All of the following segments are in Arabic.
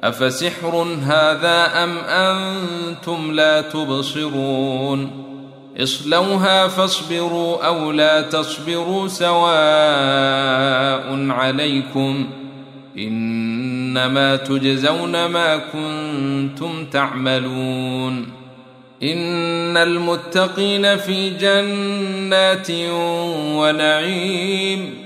افسحر هذا ام أنتم لا تبصرون اصلوها فاصبروا أو لا تصبروا سواء عليكم انما تجزون ما كنتم تعملون ان المتقين في جنات ونعيم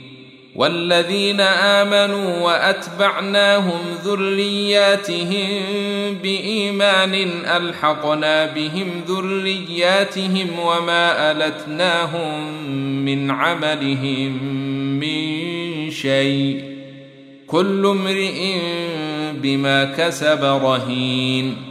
والذين آمنوا وأتبعناهم ذرياتهم بإيمان ألحقنا بهم ذرياتهم وما ألتناهم من عملهم من شيء كل امرئ بما كسب رهين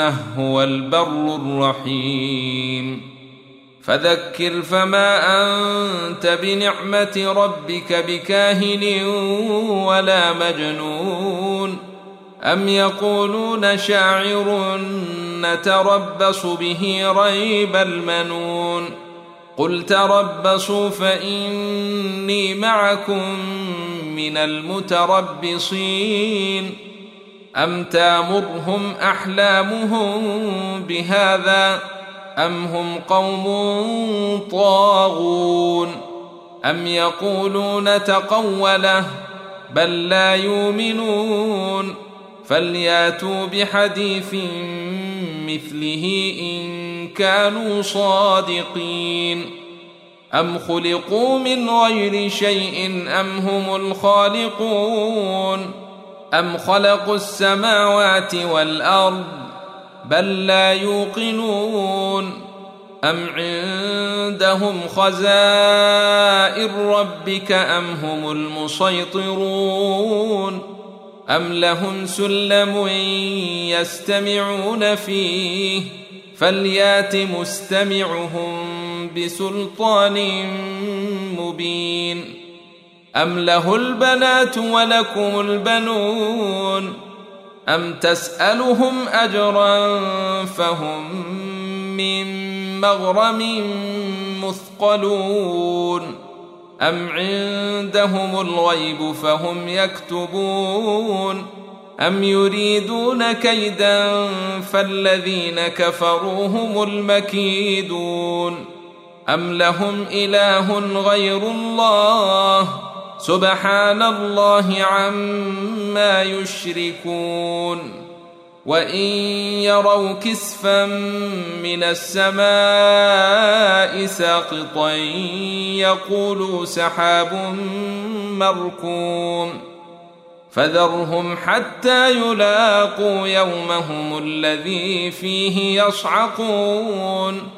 إنه هو البر الرحيم. فذكر فما أنت بنعمة ربك بكاهن ولا مجنون. أم يقولون شاعر نتربص به ريب المنون. قل تربصوا فإني معكم من المتربصين. أم تامرهم أحلامهم بهذا أم هم قوم طاغون أم يقولون تقوله بل لا يؤمنون فلياتوا بحديث مثله إن كانوا صادقين أم خلقوا من غير شيء أم هم الخالقون أم خلقوا السماوات والأرض بل لا يوقنون أم عندهم خزائن ربك أم هم المسيطرون أم لهم سلم يستمعون فيه فليات مستمعهم بسلطان مبين أم له البنات ولكم البنون أم تسألهم أجرا فهم من مغرم مثقلون أم عندهم الغيب فهم يكتبون أم يريدون كيدا فالذين كفروا هم المكيدون أم لهم إله غير الله سبحان الله عما يشركون وإن يروا كسفا من السماء ساقطا يقولوا سحاب مركوم فذرهم حتى يلاقوا يومهم الذي فيه يصعقون